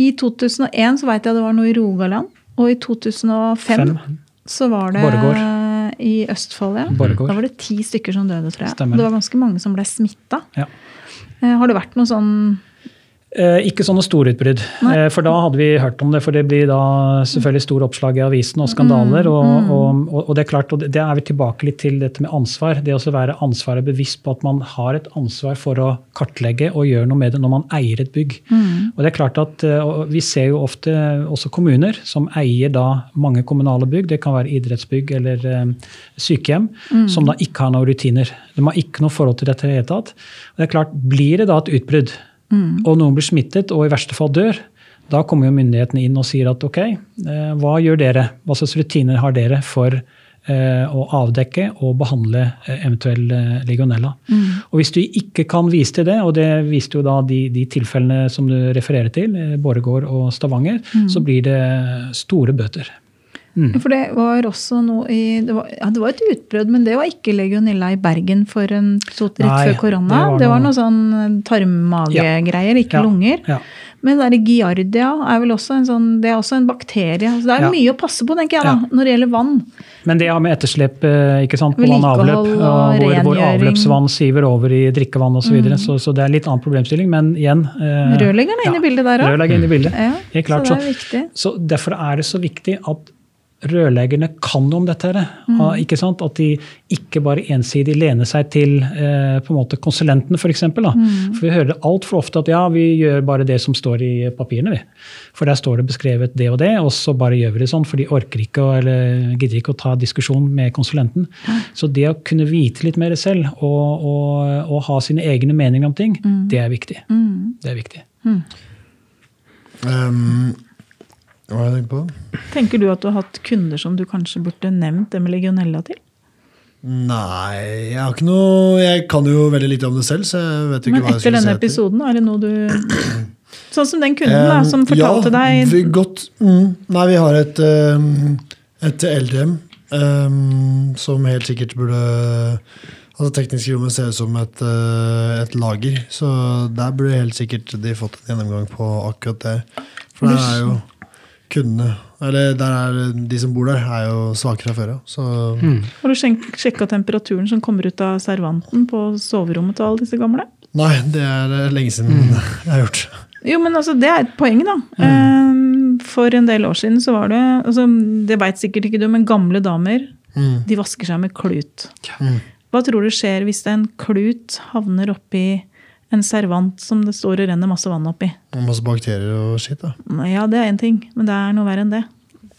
Speaker 2: I 2001 så veit jeg det var noe i Rogaland. Og i 2005 Fem. så var det Borgård. i Østfold. ja. Borgård. Da var det ti stykker som døde, tror jeg. Stemmer. Det var ganske mange som ble smitta. Ja. Eh, har det vært noe sånn
Speaker 3: Eh, ikke sånne storutbrudd. Eh, for da hadde vi hørt om det. For det blir da selvfølgelig store oppslag i avisen og skandaler. Mm, og, mm. og, og, det er klart, og det er vi tilbake litt til dette med ansvar. Det å være ansvaret bevisst på at man har et ansvar for å kartlegge og gjøre noe med det når man eier et bygg. Mm. Og det er klart at eh, Vi ser jo ofte også kommuner som eier da mange kommunale bygg. Det kan være idrettsbygg eller sykehjem, mm. som da ikke har noen rutiner. De har ikke noe forhold til dette i det hele tatt. Og det er klart, Blir det da et utbrudd, mm. og noen blir smittet og i verste fall dør, da kommer jo myndighetene inn og sier at ok, eh, hva gjør dere? Hva slags rutiner har dere for eh, å avdekke og behandle eh, eventuell legionella? Mm. Og Hvis du ikke kan vise til det, og det viste jo da de, de tilfellene som du refererer til, Borregaard og Stavanger, mm. så blir det store bøter.
Speaker 2: Mm. For det var også noe i det var, ja, det var et utbrudd, men det var ikke legionella i Bergen for en, rett før korona. Det var, det var noe, sånn tarmmagegreier, ja. ikke ja. lunger. Men det giardia er vel også en sånn, det er også en bakterie. Så det er
Speaker 3: Ja.
Speaker 2: mye å passe på, tenker jeg, da, når det gjelder vann.
Speaker 3: Men det har med etterslep eh, ikke sant, på vann og avløp,
Speaker 2: og
Speaker 3: hvor, hvor avløpsvann siver over i drikkevann osv. Så, videre. så Så det er litt annen problemstilling. Men igjen eh,
Speaker 2: Rørleggeren er inne i bildet der òg. Ja,
Speaker 3: Helt klart.
Speaker 2: så er.
Speaker 3: Så derfor er det så viktig at rørleggerne kan noe om dette. her.
Speaker 2: Mm.
Speaker 3: Ah, Ikke sant? At de ikke bare ensidig lener seg til eh, på en måte konsulentene, f.eks. For,
Speaker 2: Mm.
Speaker 3: for vi hører altfor ofte at ja, vi gjør bare det som står i papirene. vi. For der står det beskrevet det og det, og så bare gjør vi det sånn. For de orker ikke eller gidder ikke å ta diskusjon med konsulenten. Så det å kunne vite litt mer selv og, og, og ha sine egne meninger om ting,
Speaker 2: Mm.
Speaker 3: det er viktig. Det er viktig.
Speaker 1: Um, hva har jeg tenkt på?
Speaker 2: Tenker du at du har hatt kunder som du kanskje burde nevnt det med legionella til?
Speaker 1: Nei, jeg har ikke noe Jeg kan jo veldig lite om det selv, så jeg vet ikke
Speaker 2: Men
Speaker 1: hva jeg skulle
Speaker 2: denne
Speaker 1: Men etter.
Speaker 2: episoden, er det noe du Sånn som den kunden da, som fortalte
Speaker 1: ja,
Speaker 2: deg
Speaker 1: vi, godt, mm, Nei, vi har et, et LDM um, som helt sikkert burde Altså Teknisk rommet ser ut som et, uh, et lager, så der burde helt sikkert de fått en gjennomgang på akkurat det. For det er jo kundene Eller der er de som bor der, er jo svakere fra før av. Mm.
Speaker 2: Har du sjekka temperaturen som kommer ut av servanten på soverommet til alle disse gamle?
Speaker 1: nei, det er uh, lenge siden jeg har gjort.
Speaker 2: Jo, men altså, det er et poeng, da. Mm. For en del år siden så var det altså, Det veit sikkert ikke du, men gamle damer
Speaker 1: Mm.
Speaker 2: de vasker seg med klut.
Speaker 1: Mm.
Speaker 2: Hva tror du skjer hvis en klut havner oppi en servant som det står og renner masse vann oppi?
Speaker 1: Og masse bakterier og skitt. da.
Speaker 2: Ja, det er én ting, men det er noe verre enn det.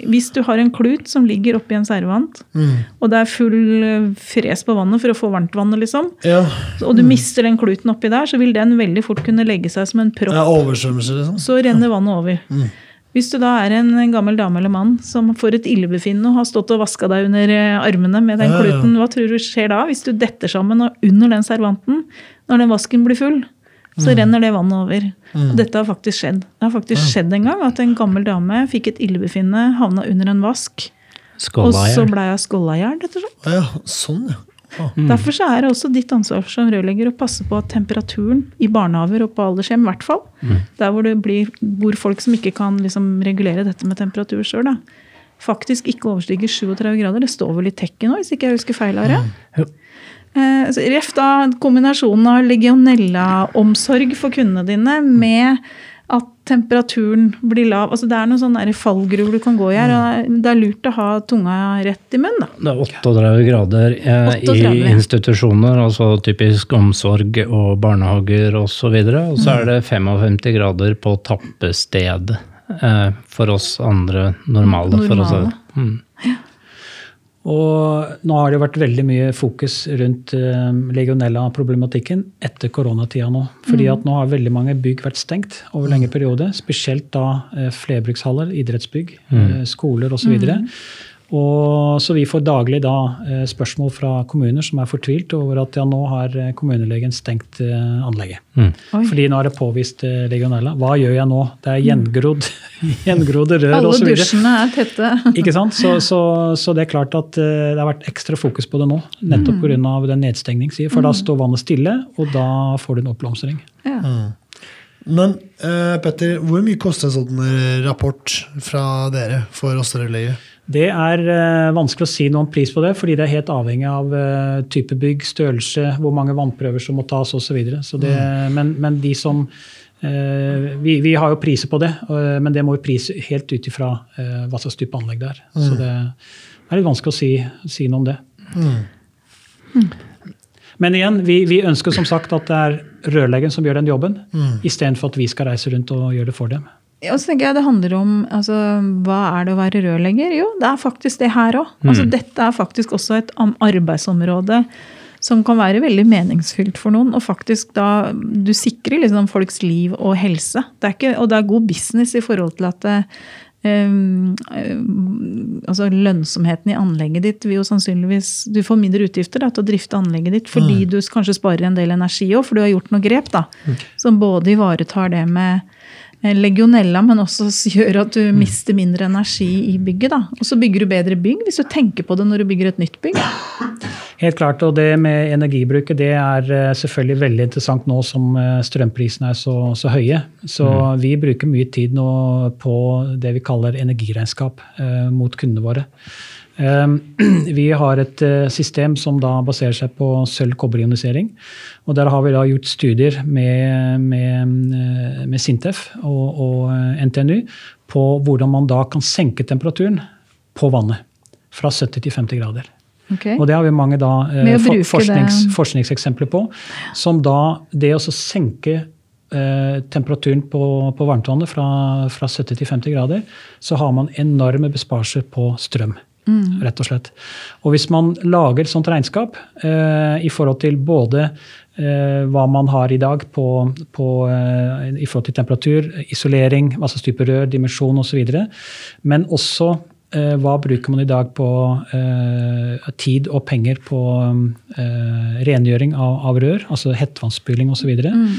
Speaker 2: Hvis du har en klut som ligger oppi en servant,
Speaker 1: Mm.
Speaker 2: og det er full eh, fres på vannet for å få varmtvannet, liksom,
Speaker 1: Ja.
Speaker 2: og du mister den kluten oppi der, så vil den veldig fort kunne legge seg som en propp.
Speaker 1: ja oversvømmelse, liksom.
Speaker 2: Så renner vannet over. Hvis du da er en gammel dame eller mann som får et illebefinnende og har stått og vaska deg under eh, armene med den kluten, hva tror du skjer da? Hvis du detter sammen og under den servanten, når den vasken blir full, så renner det vannet over. Og dette har faktisk skjedd. Det har faktisk skjedd en gang at en gammel dame fikk et illebefinnende, havna under en vask, og så blei hun skåla i hjel, rett og slett.
Speaker 1: Ja, sånn, ja. Å.
Speaker 2: Derfor så er det også ditt ansvar som rørlegger å passe på at temperaturen i barnehager og på aldershjem, i hvert fall, der hvor det blir, bor folk som ikke kan liksom regulere dette med temperatur sjøl, faktisk ikke overstiger 37 grader. Det står vel i tekken nå, hvis ikke jeg husker feil. Are.
Speaker 5: Jo.
Speaker 2: Eh, Ref da kombinasjonen av legionella-omsorg for kundene dine med at temperaturen blir lav. Altså Det er noen sånne fallgruver du kan gå i her. og Det er lurt å ha tunga rett i munnen. da.
Speaker 5: Det er 38 grader eh,
Speaker 2: 38.
Speaker 5: i institusjoner, altså typisk omsorg og barnehager osv. Og og så er det 55 grader på tappestedet eh, for oss andre normale. For oss.
Speaker 2: Normale.
Speaker 5: Mm.
Speaker 3: Og nå har det jo vært veldig mye fokus rundt eh, legionella-problematikken etter koronatida nå. Fordi at nå har veldig mange bygg vært stengt over lengre periode. Spesielt da eh, flerbrukshaller, idrettsbygg, eh, skoler osv. Og så vi får daglig da eh, spørsmål fra kommuner som er fortvilt over at ja, nå har eh, kommunelegen stengt eh, anlegget.
Speaker 5: Mm.
Speaker 3: Fordi nå er det påvist legionella. Hva gjør jeg nå? Det er gjengrodd, gjengrodde rør
Speaker 2: Alle
Speaker 3: osv.
Speaker 2: dusjene er tette.
Speaker 3: Ikke sant? Så, så, så det er klart at det har vært ekstra fokus på det nå. Nettopp pga. den nedstengningssida. For da står vannet stille, og da får du en oppblomstring.
Speaker 2: Ja.
Speaker 1: Men eh, Petter, hvor mye koster en sånn rapport fra dere for oss rørleggere?
Speaker 3: Det er eh, vanskelig å si noe om pris på det, fordi det er helt avhengig av eh, type bygg, størrelse, hvor mange vannprøver som må tas osv. Så videre. men, men de som eh, vi, vi har jo priser på det, men det må jo prise helt ut ifra hva slags type anlegg det er. Så det er litt vanskelig å si, si noe om det. Men igjen, vi, vi ønsker som sagt at det er rørleggeren som gjør den jobben,
Speaker 1: Mm.
Speaker 3: istedenfor at vi skal reise rundt og gjøre det for dem.
Speaker 2: Og så tenker jeg Det handler om altså, hva er det å være rørlegger? Jo, det er faktisk det her òg. Altså, dette er faktisk også et arbeidsområde som kan være veldig meningsfylt for noen. Og faktisk da Du sikrer liksom folks liv og helse. Det er ikke, og det er god business i forhold til at det, um, um, altså Lønnsomheten i anlegget ditt vil jo sannsynligvis Du får mindre utgifter da, til å drifte anlegget ditt fordi du kanskje sparer en del energi òg, for du har gjort noen grep da, som både ivaretar det med eh, legionella, men også gjør at du mister mindre energi i bygget. da. Og så bygger du bedre bygg hvis du tenker på det når du bygger et nytt bygg.
Speaker 3: Helt klart, og det med energibruket det er eh, selvfølgelig veldig interessant nå som eh, strømprisene er så, så høye. Så vi bruker mye tid nå på det vi kaller energiregnskap eh, mot kundene våre. Eh, vi har et eh, system som da baserer seg på sølv-kobberionisering. Og der har vi da gjort studier med, med, eh, med Sintef og, og eh, NTNU på hvordan man da kan senke temperaturen på vannet fra 70 til 50 grader.
Speaker 2: Okay.
Speaker 3: Og det har vi mange da, eh, for, forsknings, forskningseksempler på. Som da det å senke eh, temperaturen på, på varmtvannet fra, fra 70 til 50 grader, så har man enorme besparelser på strøm. Rett og slett. Og hvis man lager et sånt regnskap eh, i forhold til både eh, hva man har i dag på, på, eh, i forhold til temperatur, isolering, hva slags type rør, dimensjon osv., men også eh, hva bruker man i dag på eh, tid og penger på eh, rengjøring av, av rør, altså hettevannsspyling osv. Mm.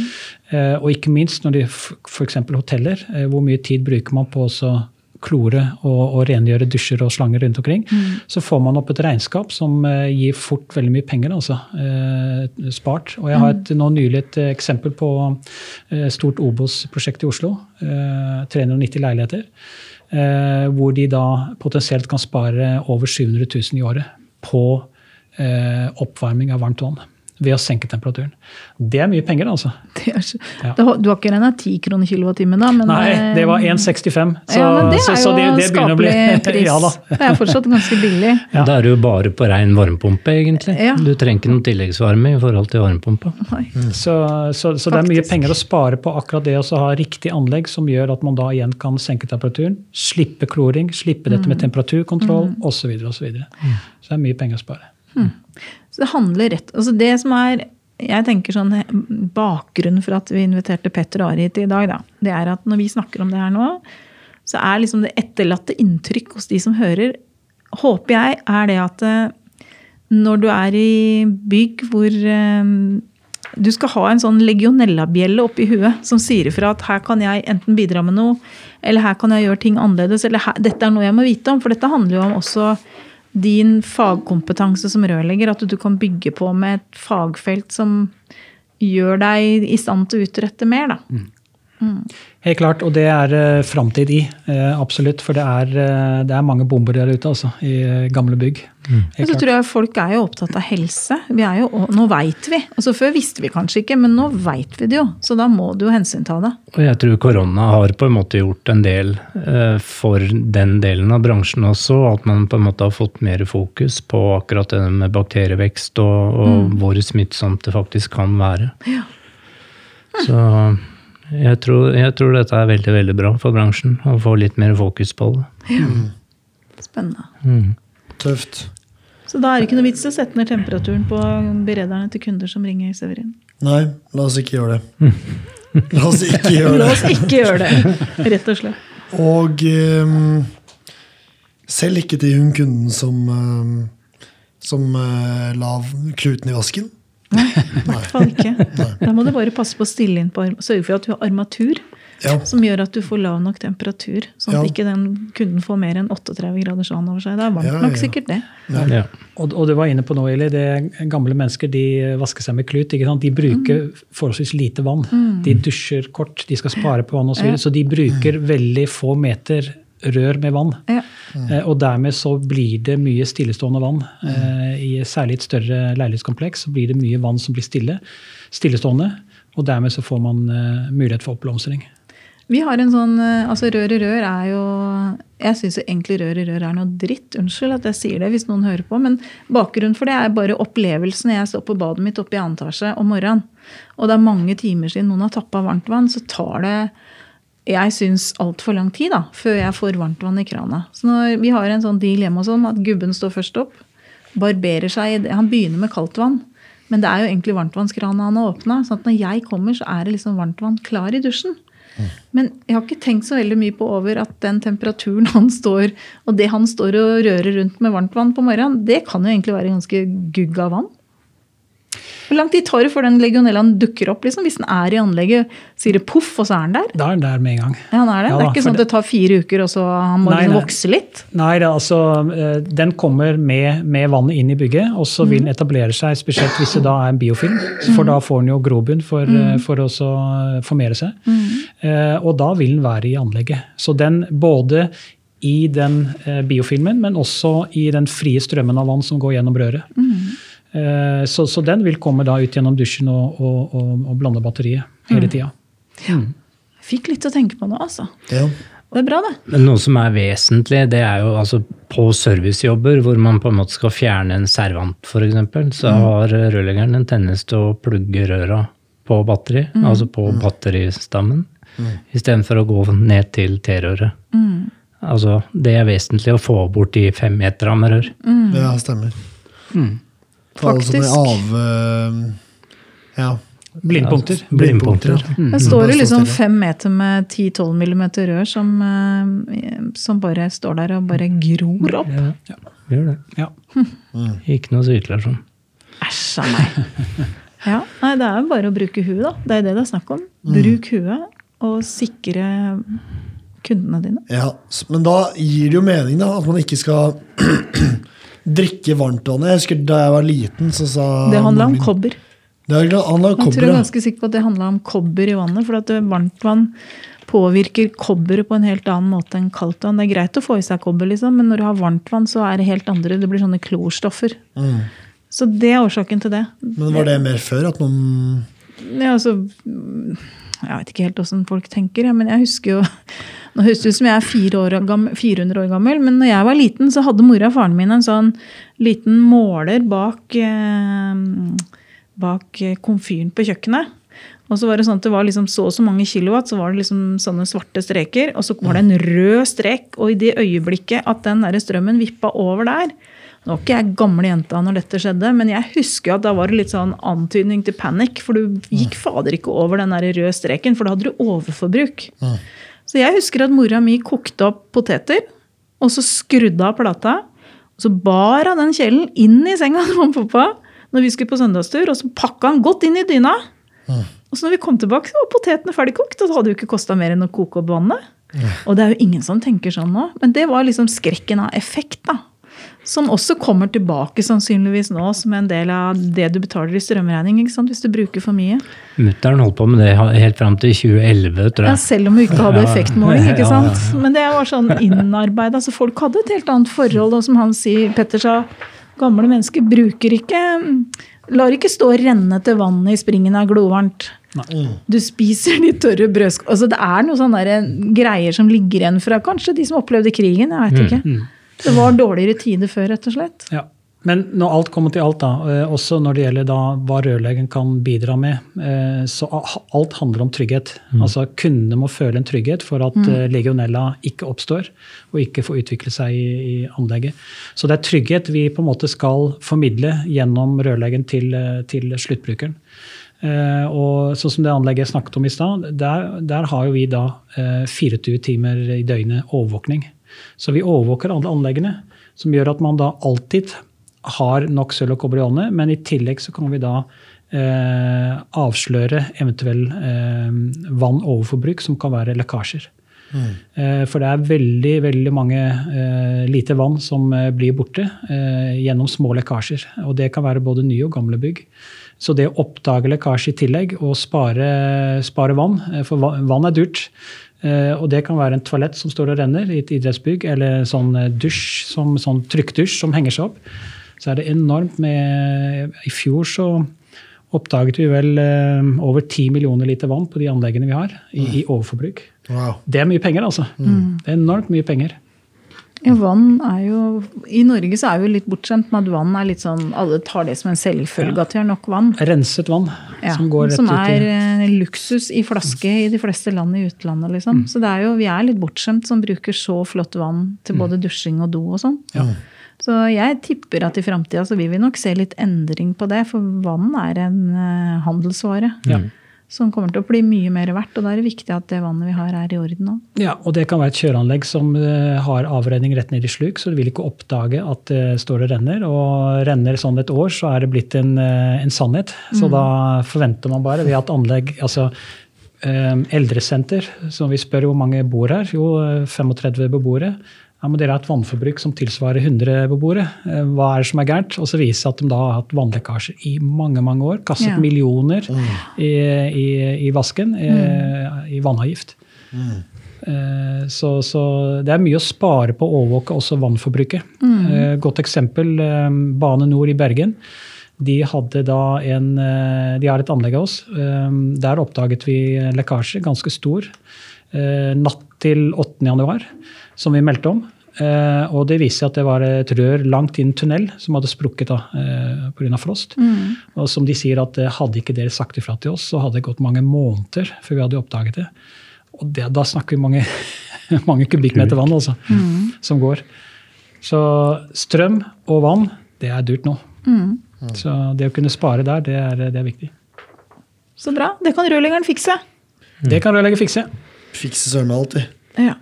Speaker 3: Eh, og ikke minst når det f.eks. hoteller, hvor mye tid bruker man på å klore og, og rengjøre dusjer og slanger rundt omkring, så får man opp et regnskap som eh, gir fort veldig mye penger, altså. Eh, spart. Og jeg har et, nå nylig et eh, eksempel på et stort Obos-prosjekt i Oslo. Eh, 390 leiligheter. Eh, hvor de da potensielt kan spare over 700 000 i året på eh, oppvarming av varmt vann. Ved å senke temperaturen. Det er mye penger, altså.
Speaker 2: Det er så,
Speaker 3: Ja.
Speaker 2: Du har ikke regna 10 kroner kilowattimen, da? Men,
Speaker 3: Nei,
Speaker 2: eh,
Speaker 3: det var 1,65. Så,
Speaker 2: ja, men det er jo
Speaker 3: så det, det skapelig bli
Speaker 2: pris.
Speaker 3: ja, da.
Speaker 2: Det er fortsatt ganske billig.
Speaker 3: Ja.
Speaker 5: Da er det jo bare på rein varmepumpe, egentlig.
Speaker 2: Ja.
Speaker 5: Du trenger ikke noen tilleggsvarme i forhold til varmepumpa.
Speaker 2: Mm.
Speaker 3: Så, så, så det er mye penger å spare på akkurat det å ha riktig anlegg som gjør at man da igjen kan senke temperaturen, slippe kloring, slippe dette
Speaker 2: Mm.
Speaker 3: med temperaturkontroll osv. Så, videre, og så, videre. så det er mye penger å spare.
Speaker 2: Så det handler rett altså Det som er jeg tenker sånn Bakgrunnen for at vi inviterte Petter og Ari hit i dag, da, det er at når vi snakker om det her nå, så er liksom det etterlatte inntrykk hos de som hører, håper jeg, er det at eh, når du er i bygg hvor eh, du skal ha en sånn legionellabjelle oppi huet som sier ifra at her kan jeg enten bidra med noe, eller her kan jeg gjøre ting annerledes, eller dette er noe jeg må vite om. For dette handler jo om også din fagkompetanse som rørlegger. At du kan bygge på med et fagfelt som gjør deg i stand til å utrette mer. Da.
Speaker 3: Helt klart, og det er uh, framtid i. Uh, absolutt. For det er, uh, det er mange bomber der ute, altså. I gamle bygg. Mm.
Speaker 2: Så tror jeg folk er jo opptatt av helse. Vi er jo, nå veit vi. Altså Før visste vi kanskje ikke, men nå veit vi det jo. Så da må du jo hensynta det.
Speaker 5: Og jeg tror korona har på en måte gjort en del for den delen av bransjen også. At man på en måte har fått mer fokus på akkurat det med bakterievekst og, og hvor smittsomt det faktisk kan være. Så jeg tror, jeg tror dette er veldig, veldig bra for bransjen. Å få litt mer fokus på det. Ja.
Speaker 2: Spennende.
Speaker 5: Mm.
Speaker 1: Tøft.
Speaker 2: Så da er det ikke noe vits i å sette ned temperaturen på berederne til kunder som ringer Severin.
Speaker 1: Nei, la oss ikke gjøre det. La oss ikke gjøre det.
Speaker 2: La oss ikke gjøre det, rett og slett.
Speaker 1: Og um, selv ikke til hun kunden som, um, som uh, la kluten i vasken.
Speaker 2: I hvert fall ikke. Da må du bare passe på å stille inn på arm- Sørge for at du har armatur
Speaker 1: Ja,
Speaker 2: som gjør at du får lav nok temperatur. Sånn at
Speaker 1: Ja.
Speaker 2: ikke den kunden får mer enn 38 grader sånn over seg. Det er varmt
Speaker 1: Ja,
Speaker 2: nok sikkert, det.
Speaker 5: Ja.
Speaker 3: Og, og du var inne på nå, Eli. Det gamle mennesker de vasker seg med klut. Ikke sant? De bruker forholdsvis lite vann. De dusjer kort, de skal spare på vann osv. Så, videre, så de bruker veldig få meter rør med vann.
Speaker 2: Ja.
Speaker 3: Eh, og dermed så blir det mye stillestående vann. Eh, i Særlig et større leilighetskompleks så blir det mye vann som blir stille, stillestående. Og dermed så får man eh, mulighet for oppblomstring.
Speaker 2: Vi har en sånn, eh, altså Rør i rør er jo Jeg syns egentlig rør i rør er noe dritt. Unnskyld at jeg sier det hvis noen hører på. Men bakgrunnen for det er bare opplevelsen jeg står på badet mitt oppe i annen etasje om morgenen. Og det er mange timer siden noen har tappa varmt vann, så tar det jeg syns altfor lang tid da, før jeg får varmt vann i krana. Så vi har en sånn deal hjemme oss at gubben står først opp, barberer seg Han begynner med kaldt vann, men det er jo egentlig varmtvannskrana han har åpna. sånn at når jeg kommer, så er det liksom varmtvann klar i dusjen. Men jeg har ikke tenkt så veldig mye på over at den temperaturen han står og det han står og rører rundt med varmtvann på morgenen, det kan jo egentlig være ganske gugg av vann. Hvor lang tid tar det før den legionellaen dukker opp? liksom? Hvis den er i anlegget, sier det poff, og så er den der?
Speaker 3: Da er den der med en gang.
Speaker 2: Ja, den er det.
Speaker 3: Ja
Speaker 2: det er ikke sånn at det tar fire uker, og så han må
Speaker 3: Nei,
Speaker 2: liksom vokse litt?
Speaker 3: Nei, det, altså, eh, den kommer med, med vannet inn i bygget, og så vil den etablere seg, spesielt hvis det da er en biofilm. For da får den jo grobunn for, eh, for å formere seg. Eh, og da vil den være i anlegget. Så den både i den eh, biofilmen, men også i den frie strømmen av vann som går gjennom røret. Eh, så, så den vil komme da ut gjennom dusjen og, og, og, og blande batteriet hele tida.
Speaker 2: Fikk litt å tenke på nå, altså.
Speaker 1: Ja.
Speaker 2: Det er bra, det.
Speaker 5: Men noe som er vesentlig, det er jo altså på servicejobber hvor man på en måte skal fjerne en servant f.eks., så har rørleggeren en tendens til å plugge røra på batteri, altså på batteristammen, istedenfor å gå ned til T-røret. Altså, det er vesentlig å få bort de fem meterne med rør.
Speaker 1: ja, stemmer. For alle som er av... eh, ja.
Speaker 3: Blindpunkter.
Speaker 5: Blindpunkter.
Speaker 1: ja.
Speaker 2: Det
Speaker 1: Mm,
Speaker 2: står jo liksom fem meter med 10-12 millimeter rør som, eh, som bare står der og bare gror opp.
Speaker 5: Ja, gjør det.
Speaker 3: Ja.
Speaker 5: Ikke noe sirkulasjon.
Speaker 2: Æsj a meg. Ja, nei, det er jo bare å bruke huet, da. Det er det det er snakk om.
Speaker 1: Mm.
Speaker 2: Bruk huet og sikre kundene dine.
Speaker 1: Ja, men da gir det jo mening da, at man ikke skal drikke varmtvannet. Jeg husker Da jeg var liten, så sa
Speaker 2: Det handla om kobber.
Speaker 1: Det handla om kobber,
Speaker 2: Jeg tror jeg er ganske sikker på at det handla om kobber i vannet. For at det- varmtvann påvirker kobberet på en helt annen måte enn kaldt vann. Det er greit å få i seg kobber, liksom, men når du har varmtvann, så er det helt andre. Det blir sånne klorstoffer. Så det er årsaken til det.
Speaker 1: Men var det mer før? At noen
Speaker 2: Ja, altså, mm, jeg vet ikke helt åssen folk tenker, men jeg husker jo Nå høres det ut som jeg er år gammel, 400 år gammel, men når jeg var liten, så hadde mora og faren min en sånn liten måler bak, eh, bak eh, komfyren på kjøkkenet. Og så var det sånn at det var liksom så og så mange kilowatt, så var det liksom sånne svarte streker. Og så var det en rød strek, og i det øyeblikket at den der strømmen vippa over der Nå var ikke jeg gamle jenta når dette skjedde, men jeg husker at da var det litt sånn antydning til panikk. For du gikk fader ikke over den der røde streken, for da hadde du overforbruk. Så jeg husker at mora mi kokte opp poteter, og så skrudde av plata. Og så bar hun den kjelen inn i senga til mamma og pappa når vi skulle på søndagstur, og så pakka han godt inn i dyna. Og så når vi kom tilbake, så var potetene ferdigkokt, og så hadde det jo ikke kosta mer enn å koke opp vannet. Og det er jo ingen som tenker sånn nå, men det var liksom skrekken av effekt, da. Som også kommer tilbake sannsynligvis nå som en del av det du betaler i strømregning, ikke sant? hvis du bruker for mye.
Speaker 5: Mutter'n holdt på med det helt fram til 2011, tror jeg.
Speaker 2: Ja, selv om vi ikke hadde effektmåling. ikke sant? Men det var sånn innarbeida. Altså, folk hadde et helt annet forhold. Og som han sier, Petter sa, gamle mennesker bruker ikke Lar ikke stå og renne til vannet i springen av glovarmt. Du spiser de tørre brødsk... Altså, det er noen sånne greier som ligger igjen fra kanskje de som opplevde krigen. jeg vet ikke. Det var dårligere tider før, rett og slett.
Speaker 3: Ja. Men når alt kommer til alt, da, eh, også når det gjelder da hva rørlegen kan bidra med, eh, så alt handler om trygghet. Altså Kundene må føle en trygghet for at mm. legionella ikke oppstår og ikke får utvikle seg i, i anlegget. Så det er trygghet vi på en måte skal formidle gjennom rørlegen til, eh, til sluttbrukeren. Eh, og sånn som det anlegget jeg snakket om i stad, der, der har jo vi da eh, 24 timer i døgnet overvåkning. Så vi overvåker alle anleggene, som gjør at man da alltid har nok sølv og kobber i åndene, men i tillegg så kan vi da eh, avsløre eventuell eh, vann-overforbruk som kan være lekkasjer. Eh, for det er veldig veldig mange lite liter vann som eh, blir borte eh, gjennom små lekkasjer. Og det kan være både nye og gamle bygg. Så det å oppdage lekkasje i tillegg og spare, spare vann, eh, for vann er dyrt. Eh, og det kan være en toalett som står og renner i et idrettsbygg, eller sånn eh, dusj, som, sånn trykkdusj som henger seg opp. Så er det enormt med I fjor så oppdaget vi vel eh, over 10 millioner liter vann på de anleggene vi har, i, i overforbruk.
Speaker 1: Wow.
Speaker 3: Det er mye penger, altså. Det er enormt mye penger.
Speaker 2: Ja, vann er jo I Norge så er vi litt bortskjemt med at vann er litt sånn Alle tar det som en selvfølge at vi har nok vann.
Speaker 3: Renset vann
Speaker 2: Ja,
Speaker 3: som går rett
Speaker 2: som
Speaker 3: ut
Speaker 2: er
Speaker 3: i
Speaker 2: eh, luksus i flaske i de fleste land i utlandet, liksom. Så det er jo, vi er litt bortskjemt som bruker så flott vann til både dusjing og do og sånn. Ja. Så jeg tipper at i framtida så vil vi nok se litt endring på det, for vann er en eh, handelsvare.
Speaker 3: Ja.
Speaker 2: Som kommer til å bli mye mer verdt. Og da er det viktig at det vannet vi har, er i orden òg.
Speaker 3: Ja, og det kan være et kjøreanlegg som eh, har avrenning rett ned i sluk, så du vil ikke oppdage at det står og renner. Og renner sånn et år, så er det blitt en, eh, en sannhet. Så da forventer man bare. ved at anlegg altså eh, Eldresenter, som vi spør hvor mange bor her. Jo, eh, 35 beboere. Ja, men Dere har et vannforbruk som tilsvarer 100 beboere. Eh, Hva er det som er gærent? Og så viser det seg at de da har hatt vannlekkasjer i mange mange år. Kastet
Speaker 2: Ja.
Speaker 3: millioner i, i, i vasken i, i vannavgift. Eh, Så, så det er mye å spare på å overvåke også vannforbruket. Eh, Godt eksempel eh, Bane Nor i Bergen. De, hadde da en, eh, de har et anlegg av oss. Eh, Der oppdaget vi lekkasje, ganske stor, eh, natt til 8. januar, som vi meldte om. Eh, og det viste seg at det var et rør langt inn tunnel som hadde sprukket da, eh, pga. frost. Og som de sier at eh, hadde ikke dere sagt ifra til oss, så hadde det gått mange måneder før vi hadde oppdaget det. Og det, da snakker vi mange, mange kubikkmeter vann altså, som går. Så strøm og vann, det er dyrt nå. Så det å kunne spare der, det er, det er viktig.
Speaker 2: Så bra. Det kan rørleggeren fikse.
Speaker 3: Det kan rørlegger fikse.
Speaker 1: Fikse søren meg.
Speaker 2: Ja.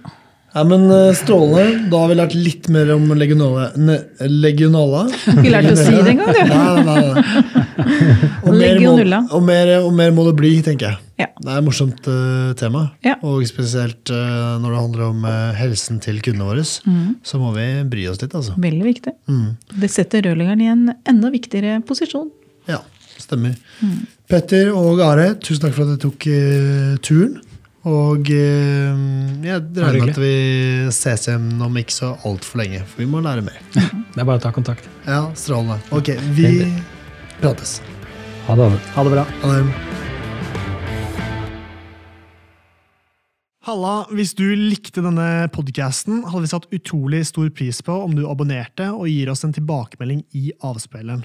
Speaker 1: Ja, men eh, Strålende. Da har vi lært litt mer om legionale. Ne, legionala.
Speaker 2: Ikke lært å si det engang, du.
Speaker 1: Nei, nei, nei. Og mer, må, og, mer, og mer må det bli, tenker jeg.
Speaker 2: Ja.
Speaker 1: Det er et morsomt uh, tema.
Speaker 2: Ja.
Speaker 1: Og spesielt uh, når det handler om uh, helsen til kundene våre,
Speaker 2: Mm.
Speaker 1: så må vi bry oss litt, altså.
Speaker 2: Veldig viktig.
Speaker 1: Mm.
Speaker 2: Det setter rørleggeren i en enda viktigere posisjon.
Speaker 1: Ja, stemmer.
Speaker 2: Mm.
Speaker 1: Petter og Are, tusen takk for at dere tok turen. Og eh, jeg regner med at vi ses igjen om ikke så altfor lenge, for vi må lære mer.
Speaker 3: Det er bare å ta kontakt.
Speaker 1: Ja, strålende. Ok, vi prates.
Speaker 5: Ha det.
Speaker 3: Ha det bra.
Speaker 1: Ha det.
Speaker 4: Halla, hvis du likte denne podkasten, hadde vi satt utrolig stor pris på om du abonnerte og gir oss en tilbakemelding i avspilleren.